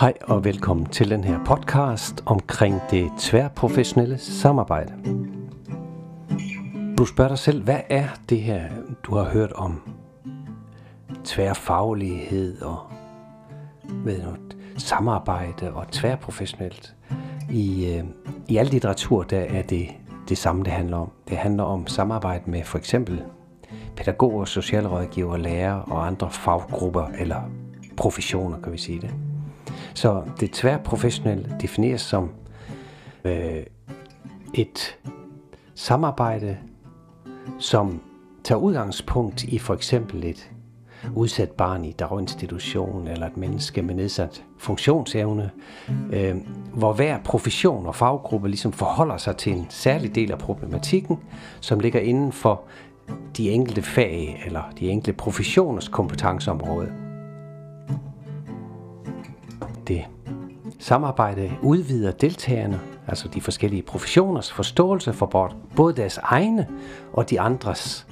Hej og velkommen til den her podcast omkring det tværprofessionelle samarbejde. Du spørger dig selv, hvad er det her, du har hørt om tværfaglighed og ved nu, samarbejde og tværprofessionelt? I, øh, I al litteratur der er det det samme, det handler om. Det handler om samarbejde med for eksempel pædagoger, socialrådgiver, lærere og andre faggrupper eller professioner, kan vi sige det. Så det tværprofessionelle defineres som øh, et samarbejde, som tager udgangspunkt i for eksempel et udsat barn i daginstitution eller et menneske med nedsat funktionsevne, øh, hvor hver profession og faggruppe ligesom forholder sig til en særlig del af problematikken, som ligger inden for de enkelte fag eller de enkelte professioners kompetenceområde. Det samarbejde udvider deltagerne, altså de forskellige professioners forståelse for både deres egne og de andres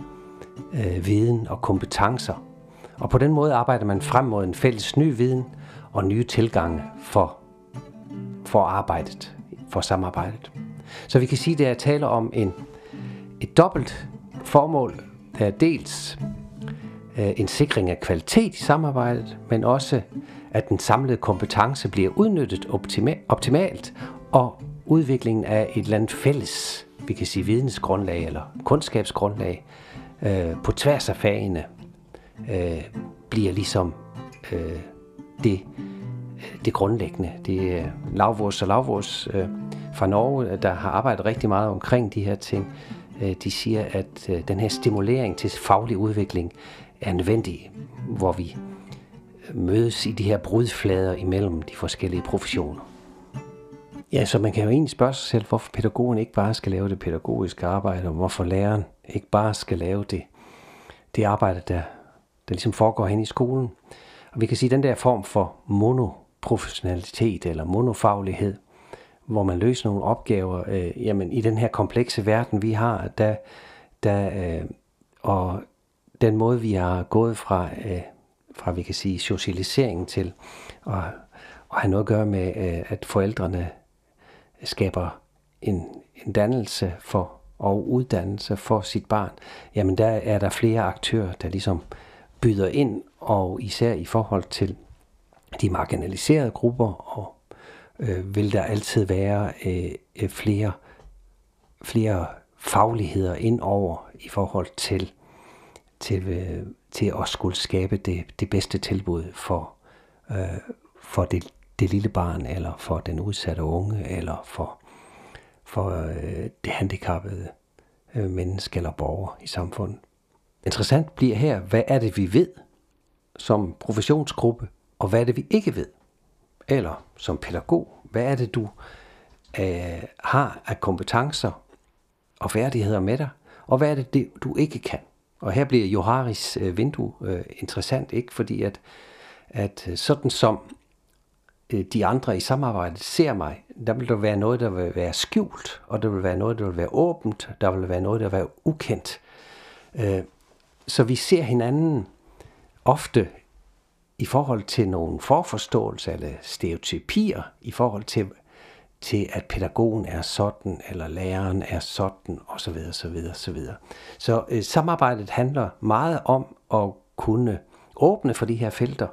øh, viden og kompetencer. Og på den måde arbejder man frem mod en fælles ny viden og nye tilgange for, for arbejdet, for samarbejdet. Så vi kan sige, at det er tale om en, et dobbelt formål. Der er dels øh, en sikring af kvalitet i samarbejdet, men også at den samlede kompetence bliver udnyttet optima- optimalt, og udviklingen af et eller andet fælles, vi kan sige vidensgrundlag eller kundskabsgrundlag, øh, på tværs af fagene, øh, bliver ligesom øh, det, det grundlæggende. Det er Lavvors og Lavvors øh, fra Norge, øh, der har arbejdet rigtig meget omkring de her ting. Øh, de siger, at øh, den her stimulering til faglig udvikling er nødvendig, hvor vi mødes i de her brudflader imellem de forskellige professioner. Ja, så man kan jo egentlig spørge sig selv, hvorfor pædagogen ikke bare skal lave det pædagogiske arbejde, og hvorfor læreren ikke bare skal lave det, det arbejde, der, der ligesom foregår hen i skolen. Og vi kan sige, at den der form for monoprofessionalitet eller monofaglighed, hvor man løser nogle opgaver, øh, jamen i den her komplekse verden, vi har, der, der øh, og den måde, vi har gået fra øh, fra vi kan sige socialiseringen til at, at have noget at gøre med, øh, at forældrene skaber en, en dannelse for og uddannelse for sit barn, jamen der er der flere aktører, der ligesom byder ind, og især i forhold til de marginaliserede grupper, og øh, vil der altid være øh, øh flere, flere fagligheder ind over i forhold til, til øh, til at skulle skabe det, det bedste tilbud for, øh, for det, det lille barn, eller for den udsatte unge, eller for, for øh, det handicappede øh, menneske eller borger i samfundet. Interessant bliver her, hvad er det, vi ved som professionsgruppe, og hvad er det, vi ikke ved? Eller som pædagog, hvad er det, du øh, har af kompetencer og færdigheder med dig, og hvad er det, det du ikke kan? Og her bliver Joharis øh, vindue øh, interessant, ikke fordi at, at øh, sådan som øh, de andre i samarbejdet ser mig, der vil der være noget, der vil være skjult, og der vil være noget, der vil være åbent, der vil være noget, der vil være ukendt. Øh, så vi ser hinanden ofte i forhold til nogle forforståelser eller stereotypier, i forhold til, til at pædagogen er sådan, eller læreren er sådan, osv. osv. osv. Så øh, samarbejdet handler meget om at kunne åbne for de her felter,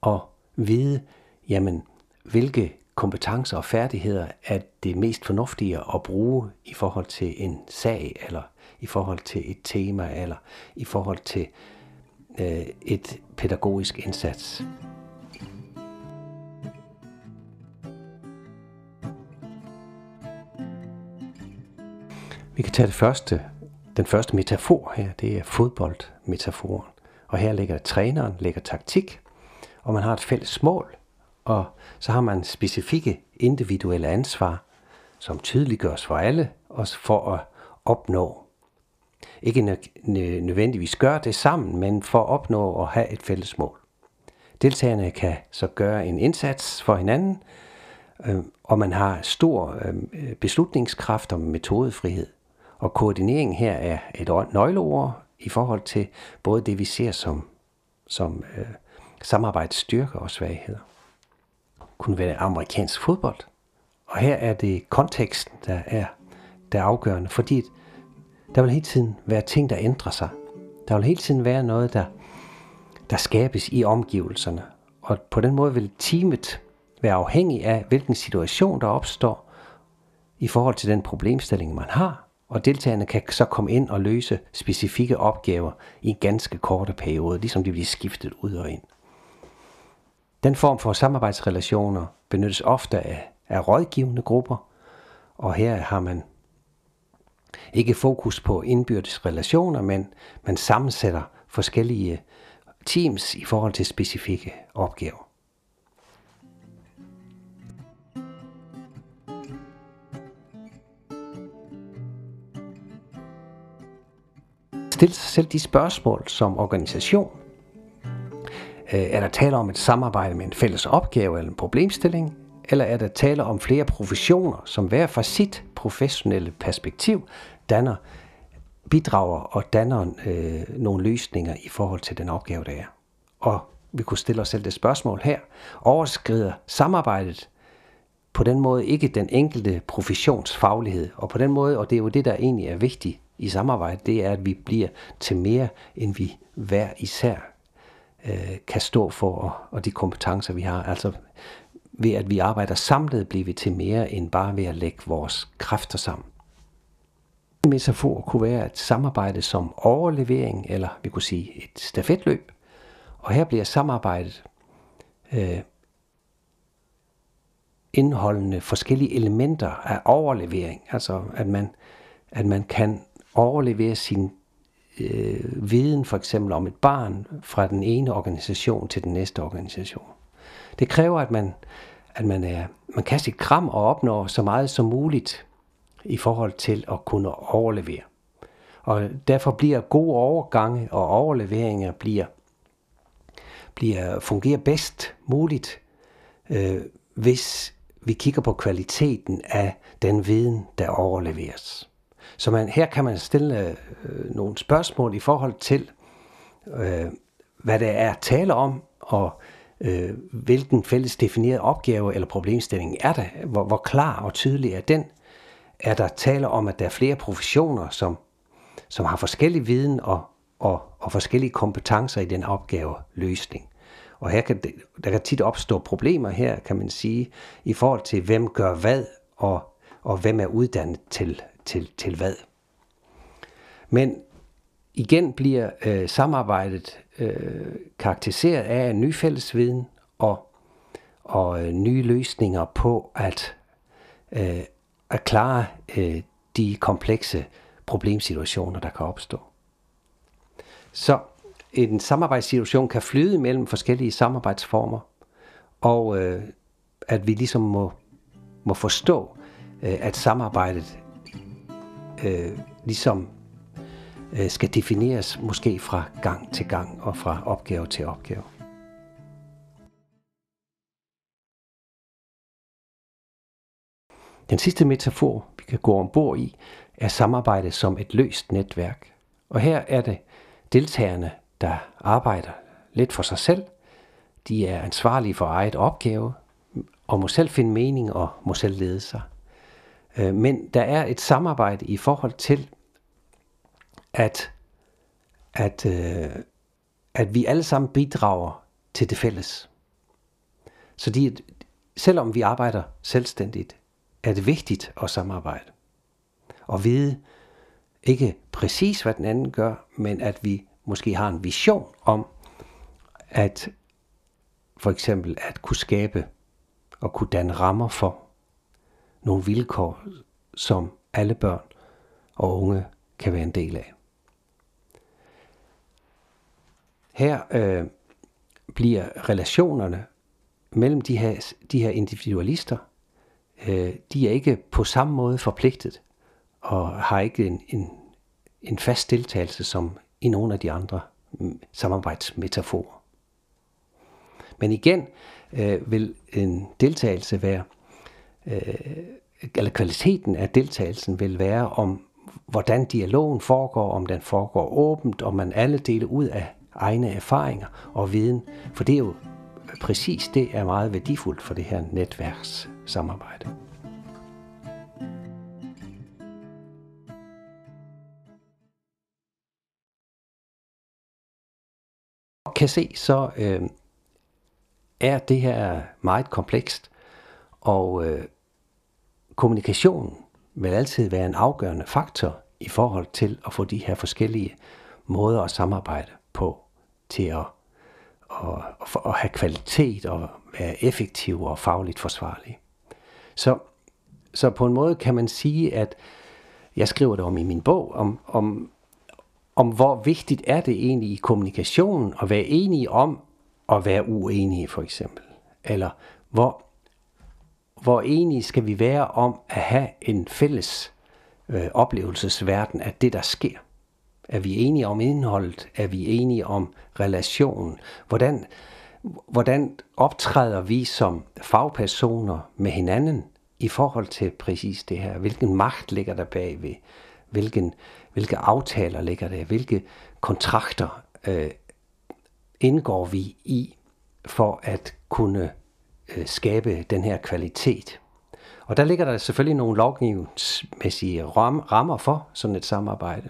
og vide, jamen, hvilke kompetencer og færdigheder er det mest fornuftige at bruge i forhold til en sag, eller i forhold til et tema, eller i forhold til øh, et pædagogisk indsats. Vi kan tage det første, den første metafor her, det er fodboldmetaforen. Og her ligger træneren, ligger taktik, og man har et fælles mål, og så har man specifikke individuelle ansvar, som tydeliggøres for alle, og for at opnå. Ikke nødvendigvis gøre det sammen, men for at opnå at have et fælles mål. Deltagerne kan så gøre en indsats for hinanden, øh, og man har stor øh, beslutningskraft og metodefrihed. Og koordinering her er et nøgleord i forhold til både det, vi ser som, som øh, samarbejdsstyrker og svagheder. kunne være amerikansk fodbold. Og her er det konteksten, der er, der er afgørende, fordi der vil hele tiden være ting, der ændrer sig. Der vil hele tiden være noget, der, der skabes i omgivelserne. Og på den måde vil teamet være afhængig af, hvilken situation der opstår i forhold til den problemstilling, man har. Og deltagerne kan så komme ind og løse specifikke opgaver i en ganske korte periode, ligesom de bliver skiftet ud og ind. Den form for samarbejdsrelationer benyttes ofte af, af rådgivende grupper, og her har man ikke fokus på indbyrdes relationer, men man sammensætter forskellige teams i forhold til specifikke opgaver. Stille sig selv de spørgsmål som organisation. Øh, er der tale om et samarbejde med en fælles opgave eller en problemstilling? Eller er der tale om flere professioner, som hver fra sit professionelle perspektiv danner, bidrager og danner øh, nogle løsninger i forhold til den opgave, der er? Og vi kunne stille os selv det spørgsmål her. Overskrider samarbejdet på den måde ikke den enkelte professionsfaglighed, og på den måde, og det er jo det, der egentlig er vigtigt i samarbejde, det er, at vi bliver til mere, end vi hver især øh, kan stå for, og, og de kompetencer, vi har. Altså ved at vi arbejder samlet, bliver vi til mere, end bare ved at lægge vores kræfter sammen. En metafor kunne være et samarbejde som overlevering, eller vi kunne sige et stafetløb. Og her bliver samarbejdet øh, indholdende forskellige elementer af overlevering. Altså at man, at man kan overlevere sin øh, viden for eksempel om et barn fra den ene organisation til den næste organisation. Det kræver, at man, at man, er, man kan sit kram og opnår så meget som muligt i forhold til at kunne overlevere. Og derfor bliver gode overgange og overleveringer bliver, bliver fungerer bedst muligt, øh, hvis vi kigger på kvaliteten af den viden, der overleveres. Så man, her kan man stille øh, nogle spørgsmål i forhold til, øh, hvad det er tale om, og øh, hvilken fælles defineret opgave eller problemstilling er der? Hvor, hvor klar og tydelig er den? Er der tale om, at der er flere professioner, som, som har forskellig viden og, og, og forskellige kompetencer i den opgave løsning? Og her kan, der kan tit opstå problemer her, kan man sige, i forhold til, hvem gør hvad, og, og hvem er uddannet til, til, til hvad. Men igen bliver øh, samarbejdet øh, karakteriseret af en ny fællesviden og, og øh, nye løsninger på at, øh, at klare øh, de komplekse problemsituationer, der kan opstå. Så en samarbejdssituation kan flyde mellem forskellige samarbejdsformer, og øh, at vi ligesom må, må forstå, øh, at samarbejdet øh, ligesom øh, skal defineres måske fra gang til gang og fra opgave til opgave. Den sidste metafor, vi kan gå ombord i, er samarbejde som et løst netværk. Og her er det deltagerne, der arbejder lidt for sig selv. De er ansvarlige for eget opgave, og må selv finde mening og må selv lede sig. Øh, men der er et samarbejde i forhold til, at, at, øh, at vi alle sammen bidrager til det fælles. Så de, selvom vi arbejder selvstændigt, er det vigtigt at samarbejde. Og vide ikke præcis, hvad den anden gør, men at vi måske har en vision om, at for eksempel at kunne skabe og kunne danne rammer for nogle vilkår, som alle børn og unge kan være en del af. Her øh, bliver relationerne mellem de her, de her individualister, øh, de er ikke på samme måde forpligtet og har ikke en, en, en fast deltagelse som i nogle af de andre mm, samarbejdsmetaforer. Men igen øh, vil en deltagelse være, øh, eller kvaliteten af deltagelsen vil være om, hvordan dialogen foregår, om den foregår åbent, om man alle deler ud af egne erfaringer og viden. For det er jo præcis det er meget værdifuldt for det her netværkssamarbejde. kan se, så øh, er det her meget komplekst, og øh, kommunikation vil altid være en afgørende faktor i forhold til at få de her forskellige måder at samarbejde på til at, at, at, at have kvalitet og være effektiv og fagligt forsvarlig. Så, så på en måde kan man sige, at jeg skriver det om i min bog, om, om, om hvor vigtigt er det egentlig i kommunikationen at være enige om at være uenige for eksempel. Eller hvor, hvor enige skal vi være om at have en fælles øh, oplevelsesverden af det, der sker. Er vi enige om indholdet? Er vi enige om relationen? Hvordan, hvordan optræder vi som fagpersoner med hinanden i forhold til præcis det her? Hvilken magt ligger der bagved? Hvilken, hvilke aftaler ligger der? Hvilke kontrakter øh, indgår vi i for at kunne øh, skabe den her kvalitet? Og der ligger der selvfølgelig nogle lovgivningsmæssige ram, rammer for sådan et samarbejde.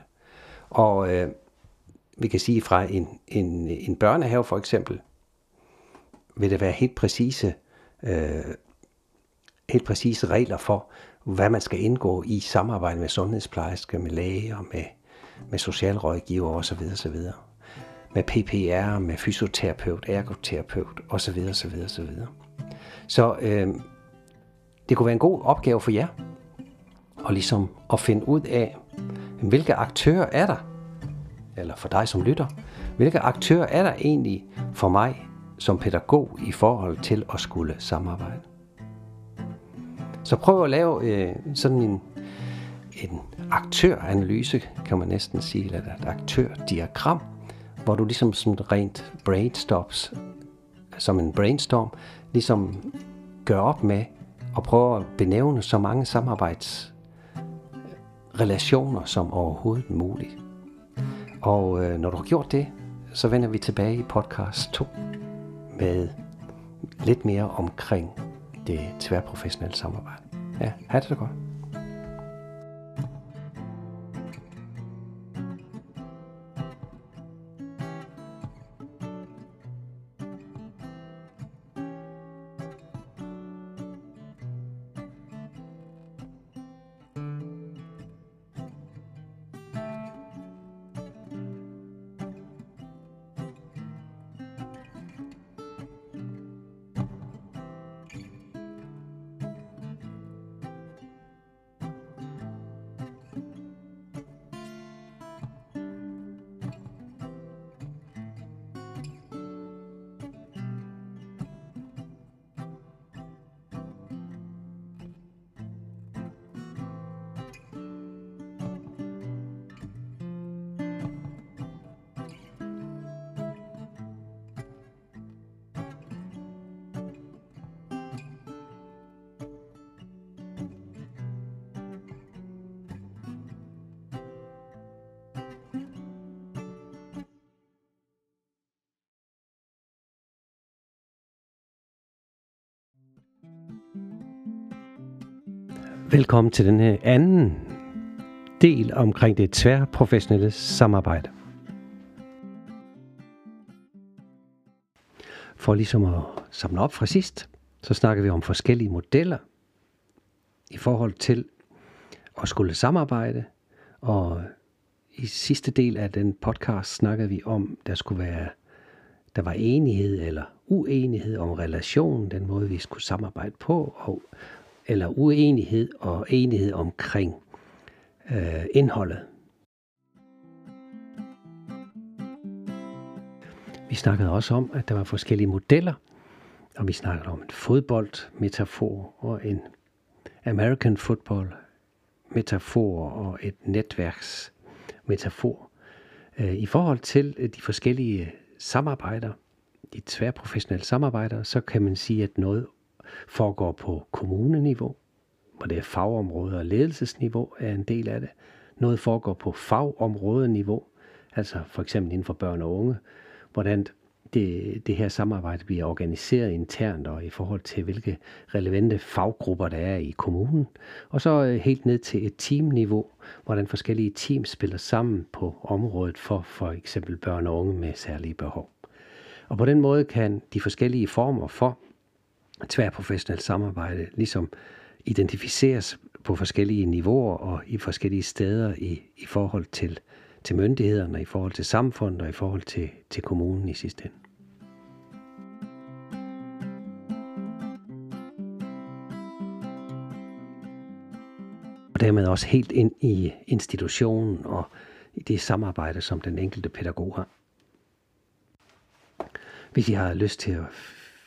Og øh, vi kan sige fra en, en, en børnehave for eksempel, vil det være helt præcise, øh, helt præcise regler for, hvad man skal indgå i samarbejde med sundhedsplejersker, med læger, med, med socialrådgiver osv. osv. Med PPR, med fysioterapeut, ergoterapeut osv. osv. osv. Så øh, det kunne være en god opgave for jer, og ligesom at finde ud af, hvilke aktører er der, eller for dig som lytter, hvilke aktører er der egentlig for mig som pædagog i forhold til at skulle samarbejde. Så prøv at lave øh, sådan en, en aktøranalyse, kan man næsten sige, eller et aktørdiagram, hvor du ligesom sådan rent brainstorms, som en brainstorm, ligesom gør op med og prøve at benævne så mange samarbejdsrelationer som overhovedet muligt. Og øh, når du har gjort det, så vender vi tilbage i podcast 2 med lidt mere omkring det tværprofessionelle samarbejde. Ja, have det så godt. Velkommen til den her anden del omkring det tværprofessionelle samarbejde. For ligesom at samle op fra sidst, så snakker vi om forskellige modeller i forhold til at skulle samarbejde. Og i sidste del af den podcast snakkede vi om, der skulle være der var enighed eller uenighed om relationen, den måde vi skulle samarbejde på, og, eller uenighed og enighed omkring øh, indholdet. Vi snakkede også om, at der var forskellige modeller, og vi snakkede om en fodboldmetafor og en American football metafor og et netværksmetafor. Øh, I forhold til øh, de forskellige samarbejder, de tværprofessionelle samarbejder, så kan man sige, at noget foregår på kommuneniveau, hvor det er fagområder og ledelsesniveau er en del af det. Noget foregår på fagområdeniveau, altså for eksempel inden for børn og unge, hvordan det, det her samarbejde bliver organiseret internt og i forhold til, hvilke relevante faggrupper der er i kommunen. Og så øh, helt ned til et teamniveau, hvordan forskellige teams spiller sammen på området for for eksempel børn og unge med særlige behov. Og på den måde kan de forskellige former for tværprofessionelt samarbejde ligesom identificeres på forskellige niveauer og i forskellige steder i, i forhold til, til myndighederne, i forhold til samfundet og i forhold til, til kommunen i sidste ende. Og dermed også helt ind i institutionen og i det samarbejde, som den enkelte pædagog har. Hvis I har lyst til at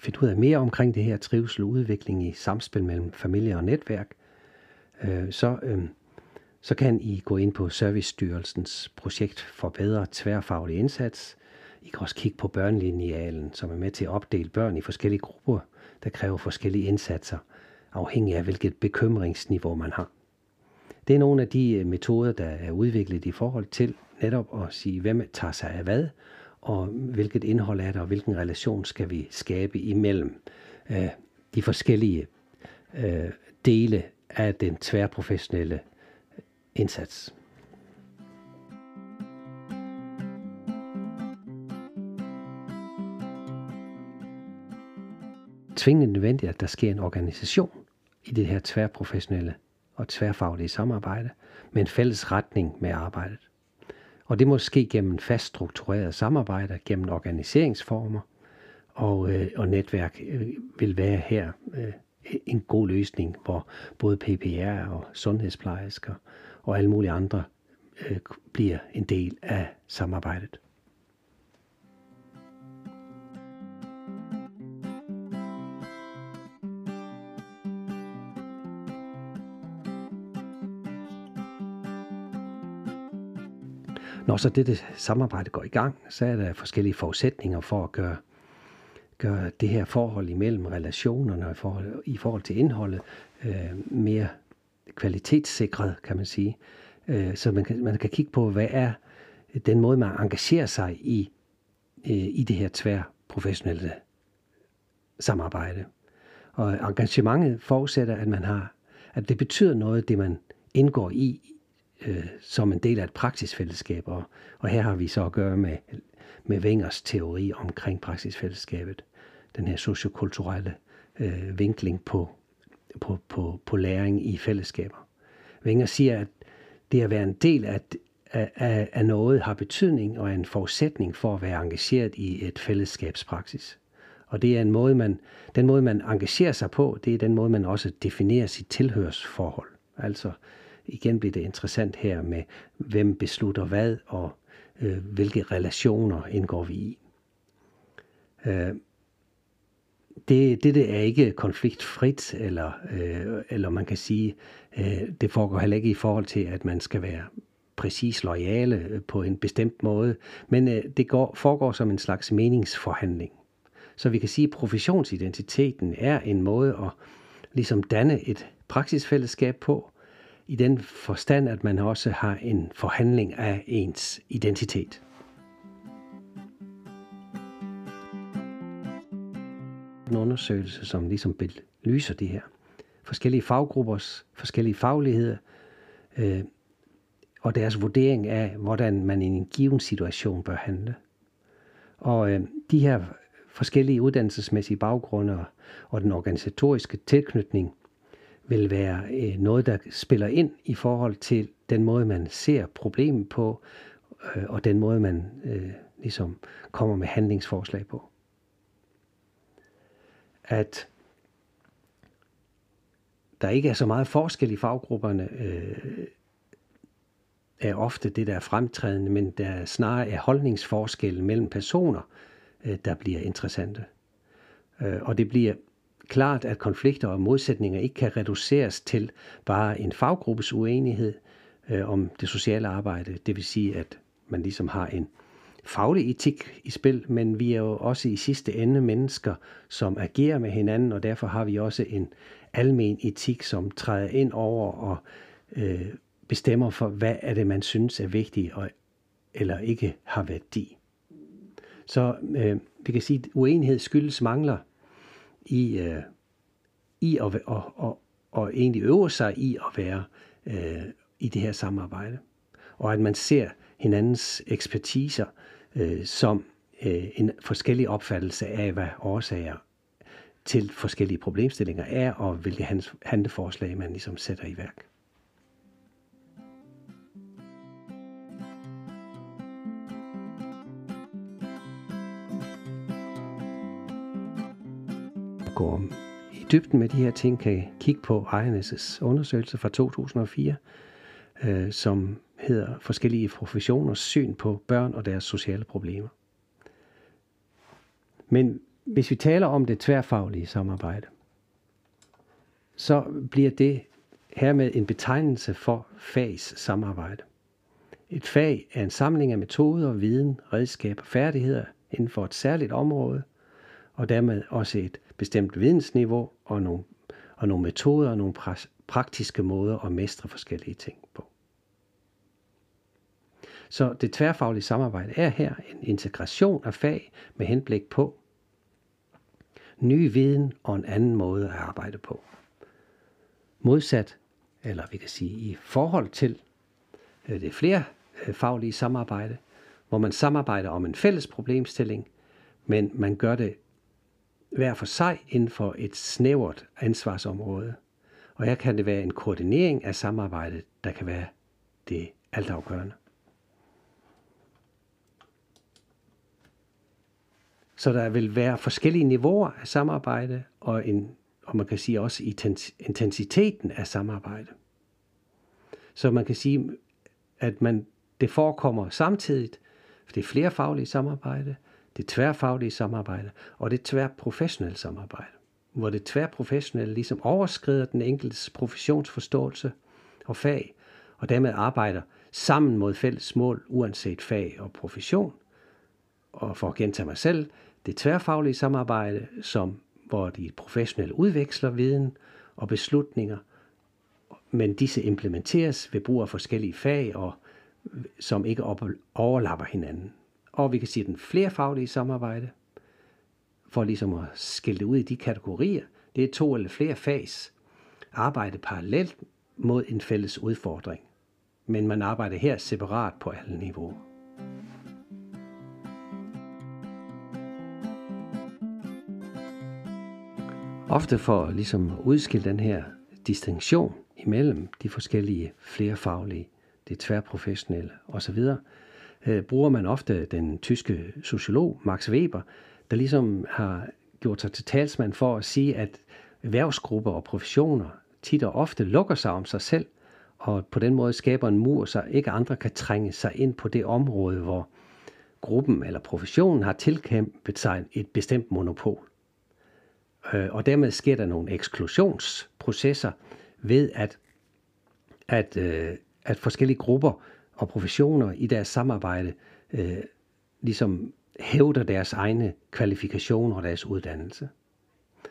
finde ud af mere omkring det her trivsel og udvikling i samspil mellem familie og netværk, øh, så, øh, så kan I gå ind på Servicestyrelsens projekt for bedre tværfaglig indsats. I kan også kigge på børnelinealen, som er med til at opdele børn i forskellige grupper, der kræver forskellige indsatser, afhængig af hvilket bekymringsniveau man har. Det er nogle af de øh, metoder, der er udviklet i forhold til netop at sige, hvem tager sig af hvad, og hvilket indhold er der, og hvilken relation skal vi skabe imellem øh, de forskellige øh, dele af den tværprofessionelle indsats. Tvingende nødvendigt, at der sker en organisation i det her tværprofessionelle og tværfaglige samarbejde med en fælles retning med arbejdet. Og det må ske gennem fast struktureret samarbejde, gennem organiseringsformer, og, øh, og netværk øh, vil være her øh, en god løsning, hvor både PPR og sundhedsplejersker og alle mulige andre øh, bliver en del af samarbejdet. Når så dette samarbejde går i gang, så er der forskellige forudsætninger for at gøre, gøre det her forhold imellem relationerne og i forhold, i forhold til indholdet øh, mere kvalitetssikret, kan man sige. Øh, så man kan, man kan kigge på, hvad er den måde, man engagerer sig i, øh, i det her tværprofessionelle samarbejde. Og engagementet forudsætter, at man har, at det betyder noget, det man indgår i øh, som en del af et praksisfællesskab. Og, og her har vi så at gøre med, med Wengers teori omkring praksisfællesskabet. Den her sociokulturelle øh, vinkling på, på, på, på læring i fællesskaber. Wenger siger, at det at være en del af, af, af noget har betydning og er en forudsætning for at være engageret i et fællesskabspraksis. Og det er en måde, man, den måde, man engagerer sig på, det er den måde, man også definerer sit tilhørsforhold. Altså, igen bliver det interessant her med, hvem beslutter hvad, og øh, hvilke relationer indgår vi i. Øh, det, det, det er ikke konfliktfrit, eller, øh, eller man kan sige, øh, det foregår heller ikke i forhold til, at man skal være præcis lojale øh, på en bestemt måde, men øh, det går, foregår som en slags meningsforhandling. Så vi kan sige, at professionsidentiteten er en måde at ligesom danne et praksisfællesskab på, i den forstand, at man også har en forhandling af ens identitet. En undersøgelse, som ligesom belyser det her. Forskellige faggruppers forskellige fagligheder øh, og deres vurdering af, hvordan man i en given situation bør handle. Og øh, de her forskellige uddannelsesmæssige baggrunde og den organisatoriske tilknytning vil være øh, noget, der spiller ind i forhold til den måde, man ser problemet på, øh, og den måde, man øh, ligesom kommer med handlingsforslag på. At der ikke er så meget forskel i faggrupperne, øh, er ofte det, der er fremtrædende, men der snarere er holdningsforskelle mellem personer, øh, der bliver interessante. Øh, og det bliver klart, at konflikter og modsætninger ikke kan reduceres til bare en faggruppes uenighed øh, om det sociale arbejde. Det vil sige, at man ligesom har en faglig etik i spil, men vi er jo også i sidste ende mennesker, som agerer med hinanden, og derfor har vi også en almen etik, som træder ind over og øh, bestemmer for, hvad er det, man synes er vigtigt og, eller ikke har værdi. Så øh, vi kan sige, at uenighed skyldes mangler i, øh, i at, og, og, og egentlig øver sig i at være øh, i det her samarbejde. Og at man ser hinandens ekspertiser øh, som øh, en forskellig opfattelse af, hvad årsager til forskellige problemstillinger er, og hvilke handleforslag man ligesom sætter i værk. Gå i dybden med de her ting, kan kigge på Ejernes' undersøgelse fra 2004, øh, som hedder Forskellige professioners syn på børn og deres sociale problemer. Men hvis vi taler om det tværfaglige samarbejde, så bliver det hermed en betegnelse for fags samarbejde. Et fag er en samling af metoder, viden, redskaber og færdigheder inden for et særligt område, og dermed også et bestemt vidensniveau og nogle, og nogle metoder og nogle praktiske måder at mestre forskellige ting på. Så det tværfaglige samarbejde er her en integration af fag med henblik på ny viden og en anden måde at arbejde på. Modsat, eller vi kan sige i forhold til øh, det flere øh, faglige samarbejde, hvor man samarbejder om en fælles problemstilling, men man gør det hver for sig inden for et snævert ansvarsområde. Og her kan det være en koordinering af samarbejdet, der kan være det altafgørende. Så der vil være forskellige niveauer af samarbejde, og, en, og man kan sige også intensiteten af samarbejde. Så man kan sige, at man, det forekommer samtidig, for det er flere faglige samarbejde, det tværfaglige samarbejde og det tværprofessionelle samarbejde, hvor det tværprofessionelle ligesom overskrider den enkeltes professionsforståelse og fag, og dermed arbejder sammen mod fælles mål, uanset fag og profession. Og for at gentage mig selv, det tværfaglige samarbejde, som, hvor de professionelle udveksler viden og beslutninger, men disse implementeres ved brug af forskellige fag, og som ikke overlapper hinanden. Og vi kan sige, den flerfaglige samarbejde, for ligesom at skille det ud i de kategorier, det er to eller flere fags arbejde parallelt mod en fælles udfordring. Men man arbejder her separat på alle niveauer. Ofte for ligesom udskille den her distinktion imellem de forskellige flerfaglige, det tværprofessionelle osv., øh, bruger man ofte den tyske sociolog Max Weber, der ligesom har gjort sig til talsmand for at sige, at erhvervsgrupper og professioner tit og ofte lukker sig om sig selv, og på den måde skaber en mur, så ikke andre kan trænge sig ind på det område, hvor gruppen eller professionen har tilkæmpet sig et bestemt monopol. Øh, og dermed sker der nogle eksklusionsprocesser ved, at, at, øh, at forskellige grupper og professioner i deres samarbejde øh, ligesom hævder deres egne kvalifikationer og deres uddannelse.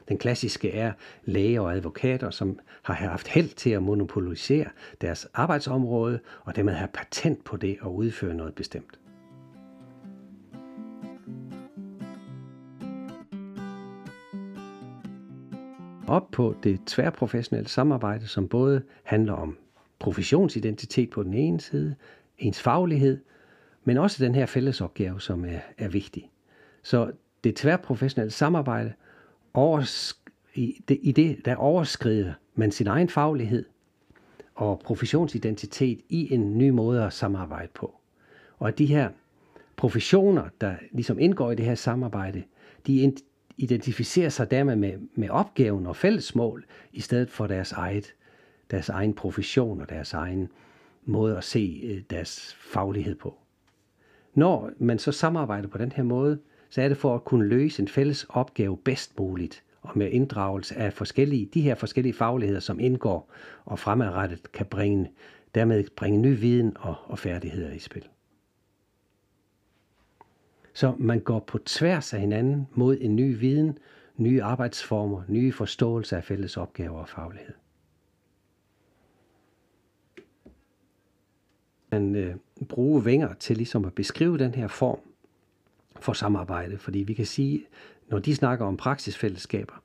Den klassiske er læger og advokater, som har haft held til at monopolisere deres arbejdsområde, og dermed have patent på det og udføre noget bestemt. Op på det tværprofessionelle samarbejde, som både handler om professionsidentitet på den ene side, ens faglighed, men også den her fællesopgave, som er, er vigtig. Så det tværprofessionelle samarbejde, overs, i, det, i det, der overskrider man sin egen faglighed og professionsidentitet i en ny måde at samarbejde på. Og at de her professioner, der ligesom indgår i det her samarbejde, de identificerer sig dermed med, med opgaven og fællesmål, i stedet for deres eget deres egen profession og deres egen måde at se øh, deres faglighed på. Når man så samarbejder på den her måde, så er det for at kunne løse en fælles opgave bedst muligt, og med inddragelse af forskellige, de her forskellige fagligheder, som indgår og fremadrettet kan bringe, dermed bringe ny viden og, og færdigheder i spil. Så man går på tværs af hinanden mod en ny viden, nye arbejdsformer, nye forståelser af fælles opgaver og faglighed. Man øh, bruge vinger til ligesom at beskrive den her form, for samarbejde. Fordi vi kan sige, når de snakker om praksisfællesskaber,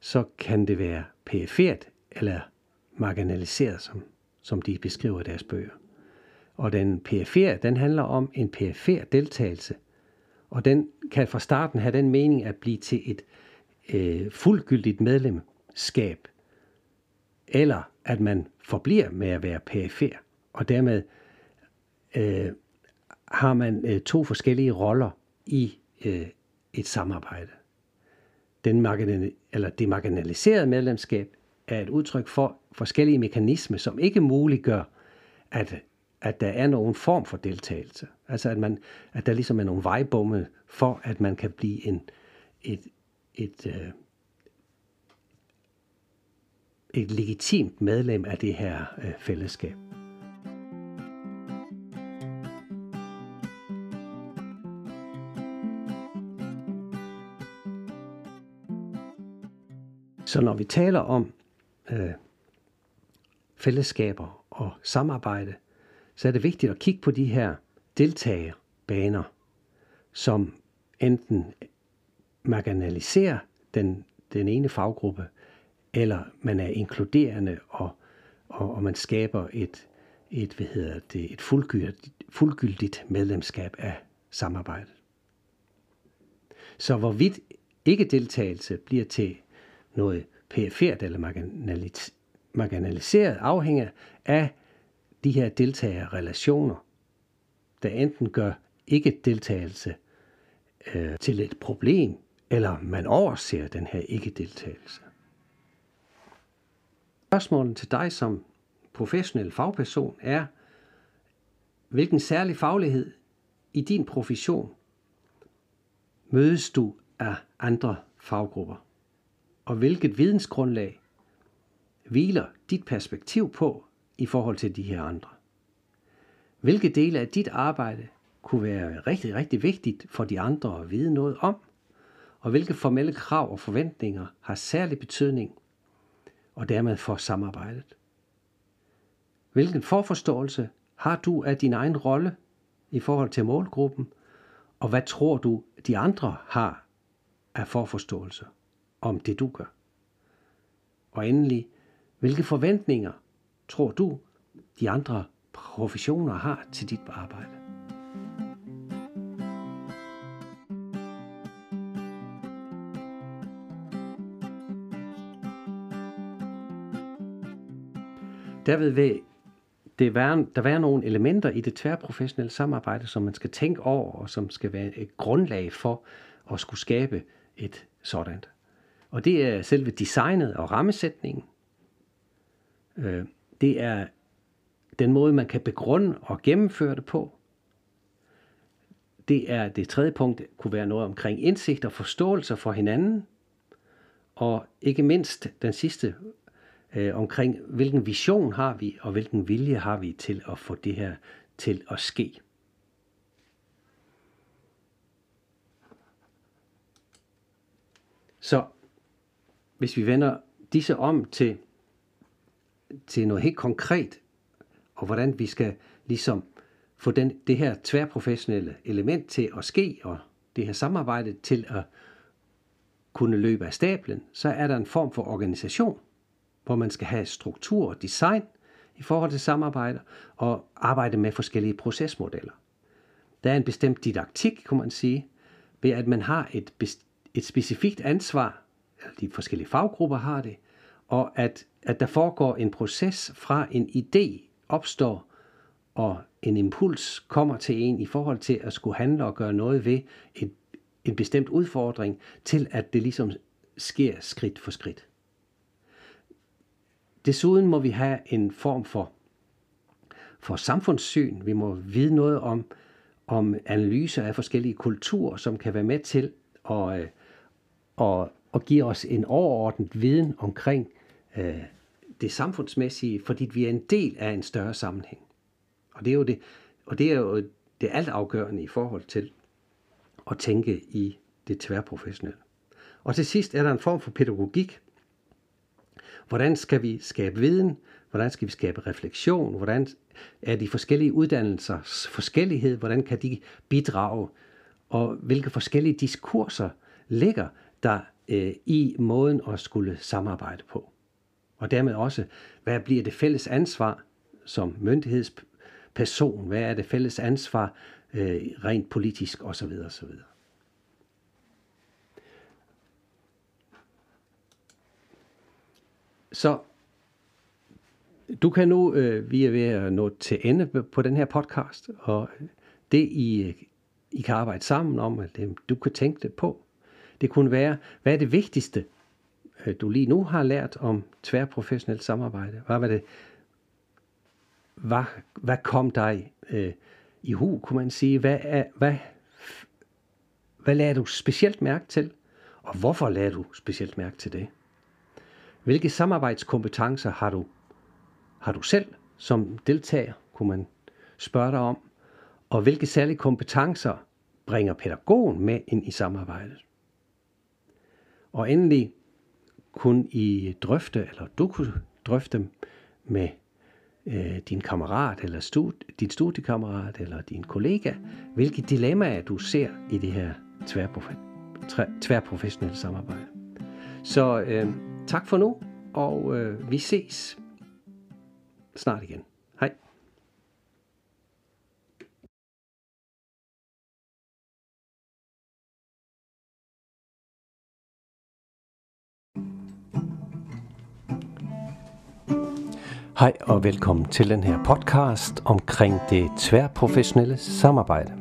så kan det være perifert eller marginaliseret, som, som de beskriver i deres bøger. Og den perifere, den handler om en perifer deltagelse. Og den kan fra starten have den mening at blive til et øh, fuldgyldigt medlemskab, eller at man forbliver med at være perifer, og dermed øh, har man øh, to forskellige roller i øh, et samarbejde. Den marginal, eller det marginaliserede medlemskab er et udtryk for forskellige mekanismer, som ikke muliggør, at, at der er nogen form for deltagelse. Altså at, man, at der ligesom er nogle vejbomme for, at man kan blive en, et, et, øh, et legitimt medlem af det her øh, fællesskab. Så når vi taler om øh, fællesskaber og samarbejde, så er det vigtigt at kigge på de her deltagerbaner, som enten marginaliserer den, den ene faggruppe, eller man er inkluderende, og, og, og man skaber et, et, hvad hedder det, et fuldgyldigt, fuldgyldigt medlemskab af samarbejdet. Så hvorvidt ikke deltagelse bliver til noget perifert eller marginaliseret afhænger af de her deltagerrelationer, der enten gør ikke deltagelse øh, til et problem, eller man overser den her ikke deltagelse. Spørgsmålet til dig som professionel fagperson er, hvilken særlig faglighed i din profession mødes du af andre faggrupper? Og hvilket vidensgrundlag hviler dit perspektiv på i forhold til de her andre? Hvilke dele af dit arbejde kunne være rigtig, rigtig vigtigt for de andre at vide noget om? Og hvilke formelle krav og forventninger har særlig betydning og dermed for samarbejdet? Hvilken forforståelse har du af din egen rolle i forhold til målgruppen, og hvad tror du, de andre har af forforståelse om det, du gør? Og endelig, hvilke forventninger tror du, de andre professioner har til dit arbejde? Derved vil det være, der være nogle elementer i det tværprofessionelle samarbejde, som man skal tænke over, og som skal være et grundlag for at skulle skabe et sådant. Og det er selve designet og rammesætningen. Øh, det er den måde, man kan begrunde og gennemføre det på. Det er det tredje punkt, kunne være noget omkring indsigt og forståelse for hinanden. Og ikke mindst den sidste øh, omkring, hvilken vision har vi, og hvilken vilje har vi til at få det her til at ske. Så hvis vi vender disse om til, til noget helt konkret, og hvordan vi skal ligesom få den, det her tværprofessionelle element til at ske, og det her samarbejde til at kunne løbe af stablen, så er der en form for organisation, hvor man skal have struktur og design i forhold til samarbejde og arbejde med forskellige procesmodeller. Der er en bestemt didaktik, kunne man sige, ved at man har et, et specifikt ansvar, de forskellige faggrupper har det, og at, at der foregår en proces fra en idé opstår, og en impuls kommer til en i forhold til at skulle handle og gøre noget ved et, en bestemt udfordring, til at det ligesom sker skridt for skridt. Desuden må vi have en form for, for samfundssyn. Vi må vide noget om, om analyser af forskellige kulturer, som kan være med til at, øh, at, og give os en overordnet viden omkring øh, det samfundsmæssige, fordi vi er en del af en større sammenhæng. Og det er jo det, og det er jo det altafgørende i forhold til at tænke i det tværprofessionelle. Og til sidst er der en form for pædagogik, Hvordan skal vi skabe viden? Hvordan skal vi skabe refleksion? Hvordan er de forskellige uddannelsers forskellighed? Hvordan kan de bidrage og hvilke forskellige diskurser ligger der øh, i måden at skulle samarbejde på. Og dermed også, hvad bliver det fælles ansvar som myndighedsperson? Hvad er det fælles ansvar øh, rent politisk osv. osv. Så du kan nu, øh, vi er ved at nå til ende på den her podcast, og det I, I kan arbejde sammen om, at det, du kan tænke det på, det kunne være, hvad er det vigtigste, øh, du lige nu har lært om tværprofessionelt samarbejde? Hvad var det, hvad, hvad kom dig øh, i hu, kunne man sige? Hvad, er, hvad, hvad lader du specielt mærke til? Og hvorfor lader du specielt mærke til det? Hvilke samarbejdskompetencer har du, har du selv som deltager, kunne man spørge dig om? Og hvilke særlige kompetencer bringer pædagogen med ind i samarbejdet? Og endelig kun I drøfte, eller du kunne drøfte med øh, din kammerat, eller stud, din studiekammerat, eller din kollega, hvilke dilemmaer du ser i det her tværprofessionelle samarbejde. Så øh, tak for nu, og øh, vi ses snart igen. Hej. Og velkommen til den her podcast omkring det tværprofessionelle samarbejde.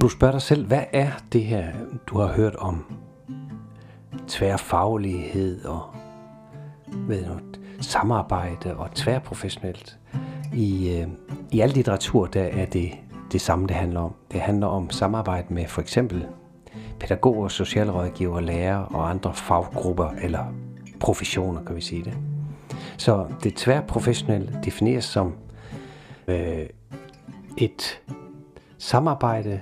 Du spørger dig selv, hvad er det her, du har hørt om tværfaglighed og ved du, samarbejde og tværprofessionelt. I, øh, I al litteratur der er det det samme, det handler om. Det handler om samarbejde med for eksempel pædagoger, socialrådgiver, lærere og andre faggrupper eller professioner, kan vi sige det. Så det tværprofessionelle defineres som øh, et samarbejde,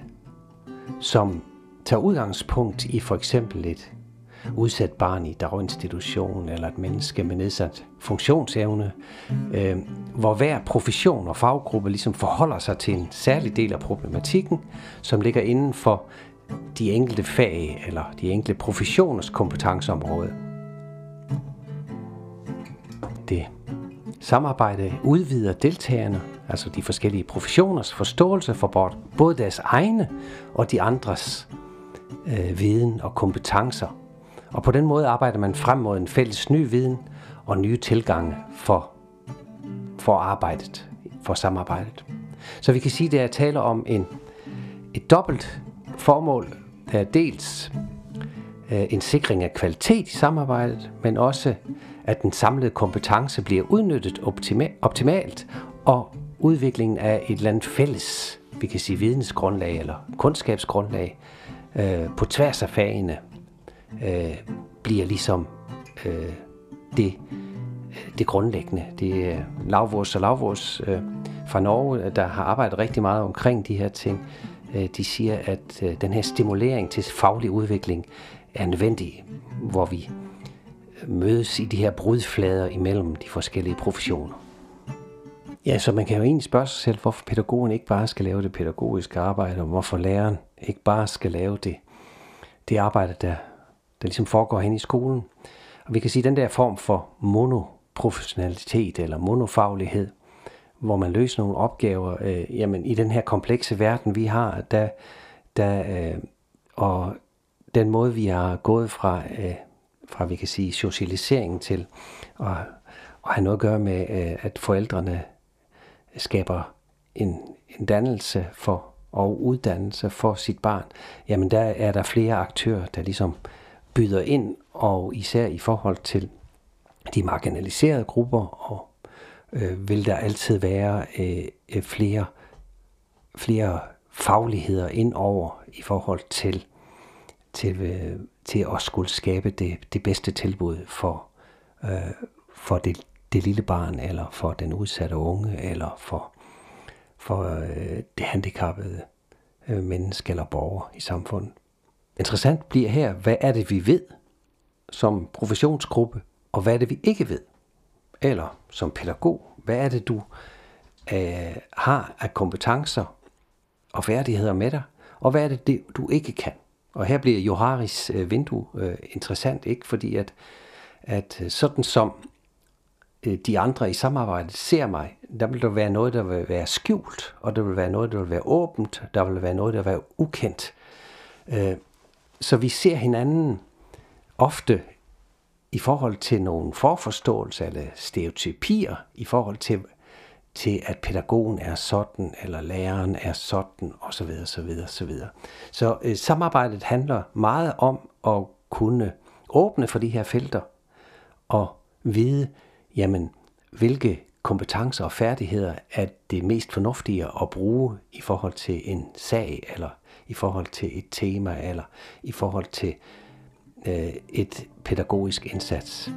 som tager udgangspunkt i for eksempel et udsat barn i daginstitution eller et menneske med nedsat funktionsevne, øh, hvor hver profession og faggruppe ligesom forholder sig til en særlig del af problematikken, som ligger inden for de enkelte fag eller de enkelte professioners kompetenceområde. Det samarbejde udvider deltagerne, altså de forskellige professioners forståelse for både deres egne og de andres øh, viden og kompetencer. Og på den måde arbejder man frem mod en fælles ny viden og nye tilgange for, for arbejdet, for samarbejdet. Så vi kan sige, at det er tale om en, et dobbelt formål. Der er dels øh, en sikring af kvalitet i samarbejdet, men også at den samlede kompetence bliver udnyttet optima- optimalt, og udviklingen af et eller andet fælles, vi kan sige vidensgrundlag eller kundskabsgrundlag, øh, på tværs af fagene, øh, bliver ligesom øh, det, det grundlæggende. Det er Lavvors og Lavvors øh, fra Norge, øh, der har arbejdet rigtig meget omkring de her ting. Øh, de siger, at øh, den her stimulering til faglig udvikling er nødvendig, hvor vi mødes i de her brudflader imellem de forskellige professioner. Ja, så man kan jo egentlig spørge sig selv, hvorfor pædagogen ikke bare skal lave det pædagogiske arbejde, og hvorfor læreren ikke bare skal lave det, det arbejde, der, der ligesom foregår hen i skolen. Og vi kan sige, at den der form for monoprofessionalitet eller monofaglighed, hvor man løser nogle opgaver, øh, jamen i den her komplekse verden, vi har, der, der, øh, og den måde, vi har gået fra øh, fra vi kan sige socialisering til at, at have noget at gøre med, øh, at forældrene skaber en, en dannelse for og uddannelse for sit barn, jamen der er der flere aktører, der ligesom byder ind, og især i forhold til de marginaliserede grupper, og øh, vil der altid være øh, flere, flere fagligheder ind over i forhold til, til øh, til at skulle skabe det, det bedste tilbud for, øh, for det, det lille barn, eller for den udsatte unge, eller for, for øh, det handicappede øh, menneske eller borger i samfundet. Interessant bliver her, hvad er det, vi ved som professionsgruppe, og hvad er det, vi ikke ved? Eller som pædagog, hvad er det, du øh, har af kompetencer og færdigheder med dig, og hvad er det, du ikke kan. Og her bliver Joharis øh, vindue øh, interessant, ikke? fordi at, at øh, sådan som øh, de andre i samarbejdet ser mig, der vil der være noget, der vil være skjult, og der vil være noget, der vil være åbent, der vil være noget, der vil være ukendt. Øh, så vi ser hinanden ofte i forhold til nogle forforståelser eller stereotypier, i forhold til, til at pædagogen er sådan, eller læreren er sådan, osv. osv. osv. Så øh, samarbejdet handler meget om at kunne åbne for de her felter, og vide, jamen, hvilke kompetencer og færdigheder er det mest fornuftige at bruge i forhold til en sag, eller i forhold til et tema, eller i forhold til øh, et pædagogisk indsats.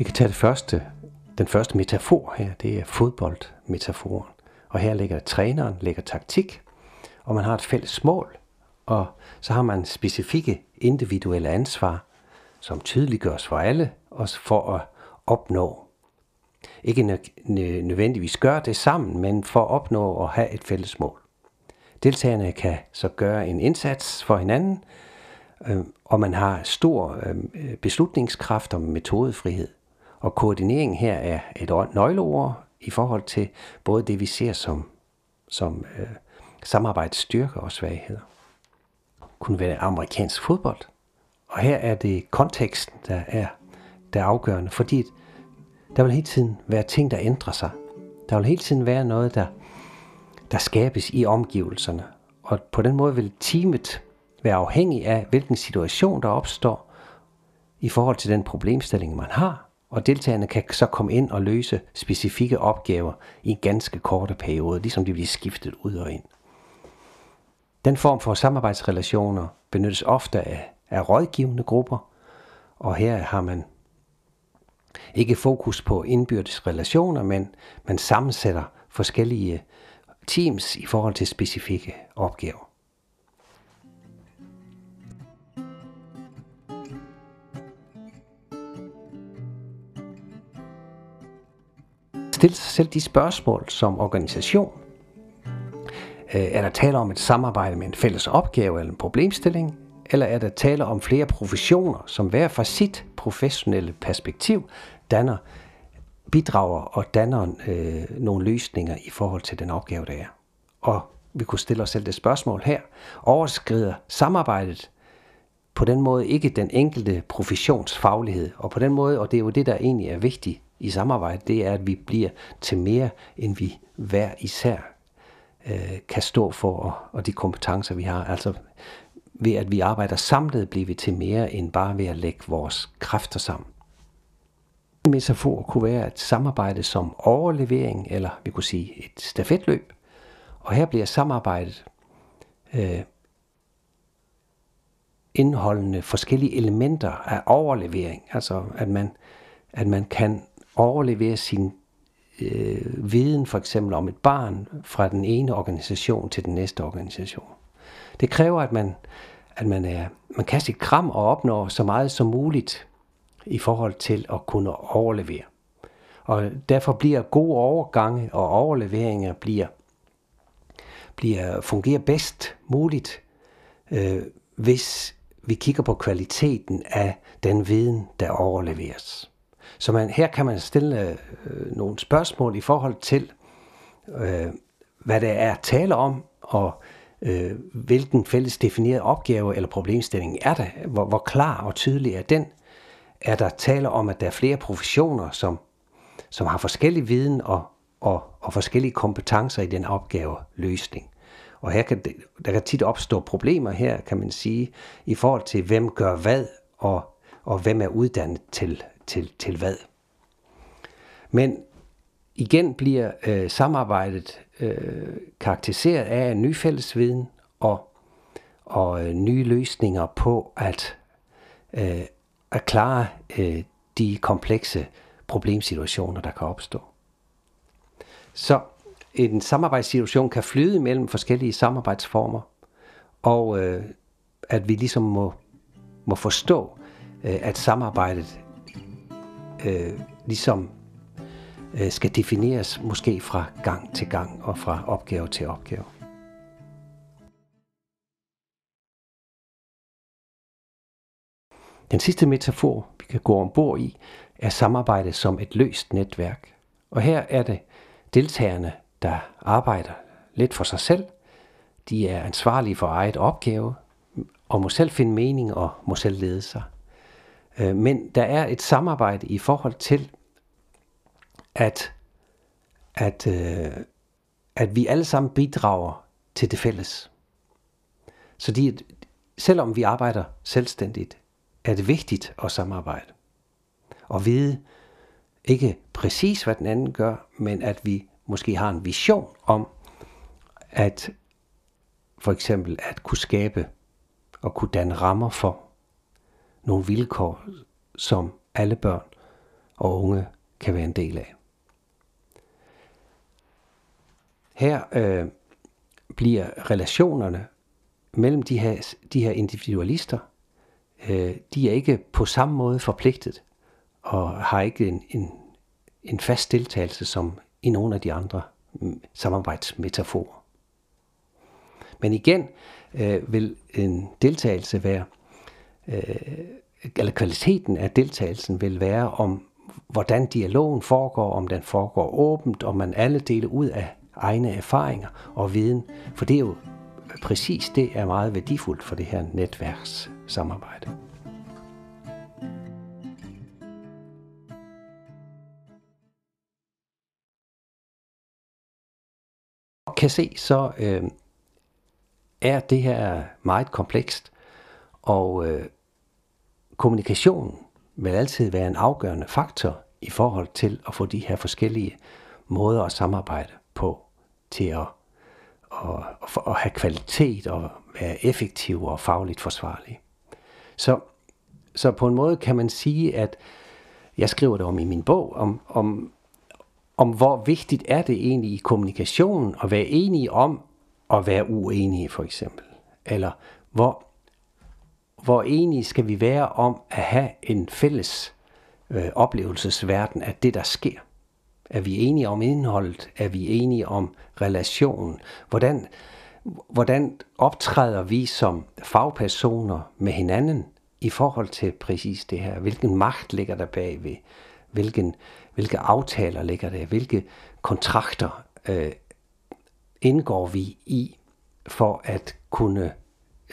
Vi kan tage det første, den første metafor her, det er fodboldmetaforen. Og her ligger træneren, ligger taktik, og man har et fælles mål, og så har man specifikke individuelle ansvar, som tydeliggøres for alle, også for at opnå. Ikke nødvendigvis gøre det sammen, men for at opnå at have et fælles mål. Deltagerne kan så gøre en indsats for hinanden, øhm, og man har stor øhm, beslutningskraft og metodefrihed. Og koordinering her er et nøgleord i forhold til både det, vi ser som, som øh, samarbejdsstyrker og svagheder. Kunne være amerikansk fodbold. Og her er det konteksten, der er, der er afgørende, fordi der vil hele tiden være ting, der ændrer sig. Der vil hele tiden være noget, der, der skabes i omgivelserne. Og på den måde vil teamet være afhængig af, hvilken situation der opstår i forhold til den problemstilling, man har. Og deltagerne kan så komme ind og løse specifikke opgaver i en ganske korte periode, ligesom de bliver skiftet ud og ind. Den form for samarbejdsrelationer benyttes ofte af, af rådgivende grupper, og her har man ikke fokus på indbyrdes relationer, men man sammensætter forskellige teams i forhold til specifikke opgaver. Stille sig selv de spørgsmål som organisation. Øh, er der tale om et samarbejde med en fælles opgave eller en problemstilling? Eller er der tale om flere professioner, som hver fra sit professionelle perspektiv danner, bidrager og danner øh, nogle løsninger i forhold til den opgave, der er. Og vi kunne stille os selv det spørgsmål her. Overskrider samarbejdet på den måde ikke den enkelte professionsfaglighed. Og på den måde, og det er jo det, der egentlig er vigtigt i samarbejde, det er, at vi bliver til mere, end vi hver især øh, kan stå for, og, og de kompetencer, vi har. Altså ved at vi arbejder samlet, bliver vi til mere end bare ved at lægge vores kræfter sammen. En metafor kunne være et samarbejde som overlevering, eller vi kunne sige et stafetløb. Og her bliver samarbejdet øh, indholdende forskellige elementer af overlevering. Altså at man, at man kan overlevere sin øh, viden for eksempel om et barn fra den ene organisation til den næste organisation. Det kræver, at man, at man, er, man kan sit kram og opnår så meget som muligt i forhold til at kunne overlevere. Og derfor bliver gode overgange og overleveringer bliver, bliver fungerer bedst muligt, øh, hvis vi kigger på kvaliteten af den viden, der overleveres. Så man, her kan man stille øh, nogle spørgsmål i forhold til, øh, hvad det er at tale om, og øh, hvilken fælles defineret opgave eller problemstilling er der, hvor, hvor klar og tydelig er den, er der tale om, at der er flere professioner, som, som har forskellig viden og, og, og forskellige kompetencer i den opgave løsning. Og her kan, der kan tit opstå problemer her, kan man sige, i forhold til, hvem gør hvad, og, og hvem er uddannet til, til, til hvad. Men igen bliver øh, samarbejdet øh, karakteriseret af en ny fællesviden og, og øh, nye løsninger på at, øh, at klare øh, de komplekse problemsituationer, der kan opstå. Så en samarbejdssituation kan flyde mellem forskellige samarbejdsformer, og øh, at vi ligesom må, må forstå, øh, at samarbejdet øh, ligesom øh, skal defineres måske fra gang til gang og fra opgave til opgave. Den sidste metafor, vi kan gå ombord i, er samarbejde som et løst netværk. Og her er det deltagerne, der arbejder lidt for sig selv. De er ansvarlige for eget opgave, og må selv finde mening og må selv lede sig. Øh, men der er et samarbejde i forhold til, at, at, øh, at vi alle sammen bidrager til det fælles. Så de, selvom vi arbejder selvstændigt, er det vigtigt at samarbejde. Og vide ikke præcis, hvad den anden gør, men at vi måske har en vision om, at for eksempel at kunne skabe og kunne danne rammer for nogle vilkår, som alle børn og unge kan være en del af. Her øh, bliver relationerne mellem de her, de her individualister, øh, de er ikke på samme måde forpligtet og har ikke en, en, en fast deltagelse som i nogle af de andre mm, samarbejdsmetaforer. Men igen øh, vil en deltagelse være, øh, eller kvaliteten af deltagelsen vil være om, hvordan dialogen foregår, om den foregår åbent, om man alle deler ud af egne erfaringer og viden. For det er jo præcis det er meget værdifuldt for det her netværkssamarbejde. kan se, så øh, er det her meget komplekst, og øh, kommunikation vil altid være en afgørende faktor i forhold til at få de her forskellige måder at samarbejde på til at, at, at, at have kvalitet og være effektiv og fagligt forsvarlig. Så, så på en måde kan man sige, at jeg skriver det om i min bog, om, om, om hvor vigtigt er det egentlig i kommunikationen at være enige om at være uenige for eksempel. Eller hvor, hvor enige skal vi være om at have en fælles øh, oplevelsesverden af det, der sker. Er vi enige om indholdet? Er vi enige om relationen? Hvordan, hvordan optræder vi som fagpersoner med hinanden i forhold til præcis det her? Hvilken magt ligger der bagved? Hvilken, hvilke aftaler ligger der? Hvilke kontrakter øh, indgår vi i for at kunne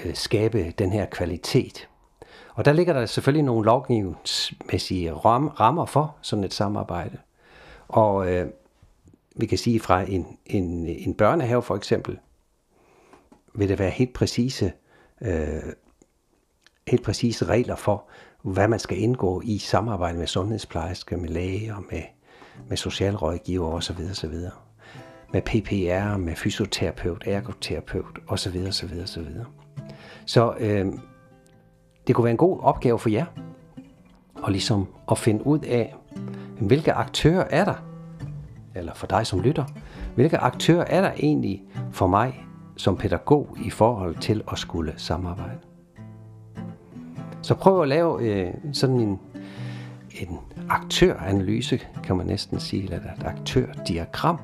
øh, skabe den her kvalitet? Og der ligger der selvfølgelig nogle lovgivningsmæssige ram, rammer for sådan et samarbejde. Og øh, vi kan sige fra en, en, en børnehave for eksempel, vil det være helt præcise, øh, helt præcise regler for, hvad man skal indgå i samarbejde med sundhedsplejersker, med læger, med, med socialrådgiver osv. osv. Med PPR, med fysioterapeut, ergoterapeut osv. osv. osv. Så øh, det kunne være en god opgave for jer, og ligesom at finde ud af, hvilke aktører er der, eller for dig som lytter, hvilke aktører er der egentlig for mig som pædagog i forhold til at skulle samarbejde. Så prøv at lave øh, sådan en, en aktøranalyse, kan man næsten sige, eller et aktørdiagram,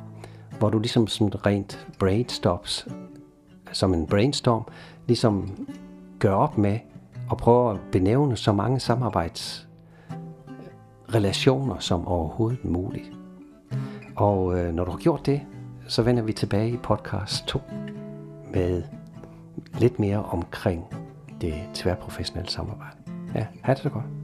hvor du ligesom sådan rent brainstorms, som en brainstorm, ligesom gør op med og prøve at benævne så mange samarbejdsrelationer som overhovedet muligt. Og øh, når du har gjort det, så vender vi tilbage i podcast 2 med lidt mere omkring det tværprofessionelle samarbejde. Ja, ha' det så godt.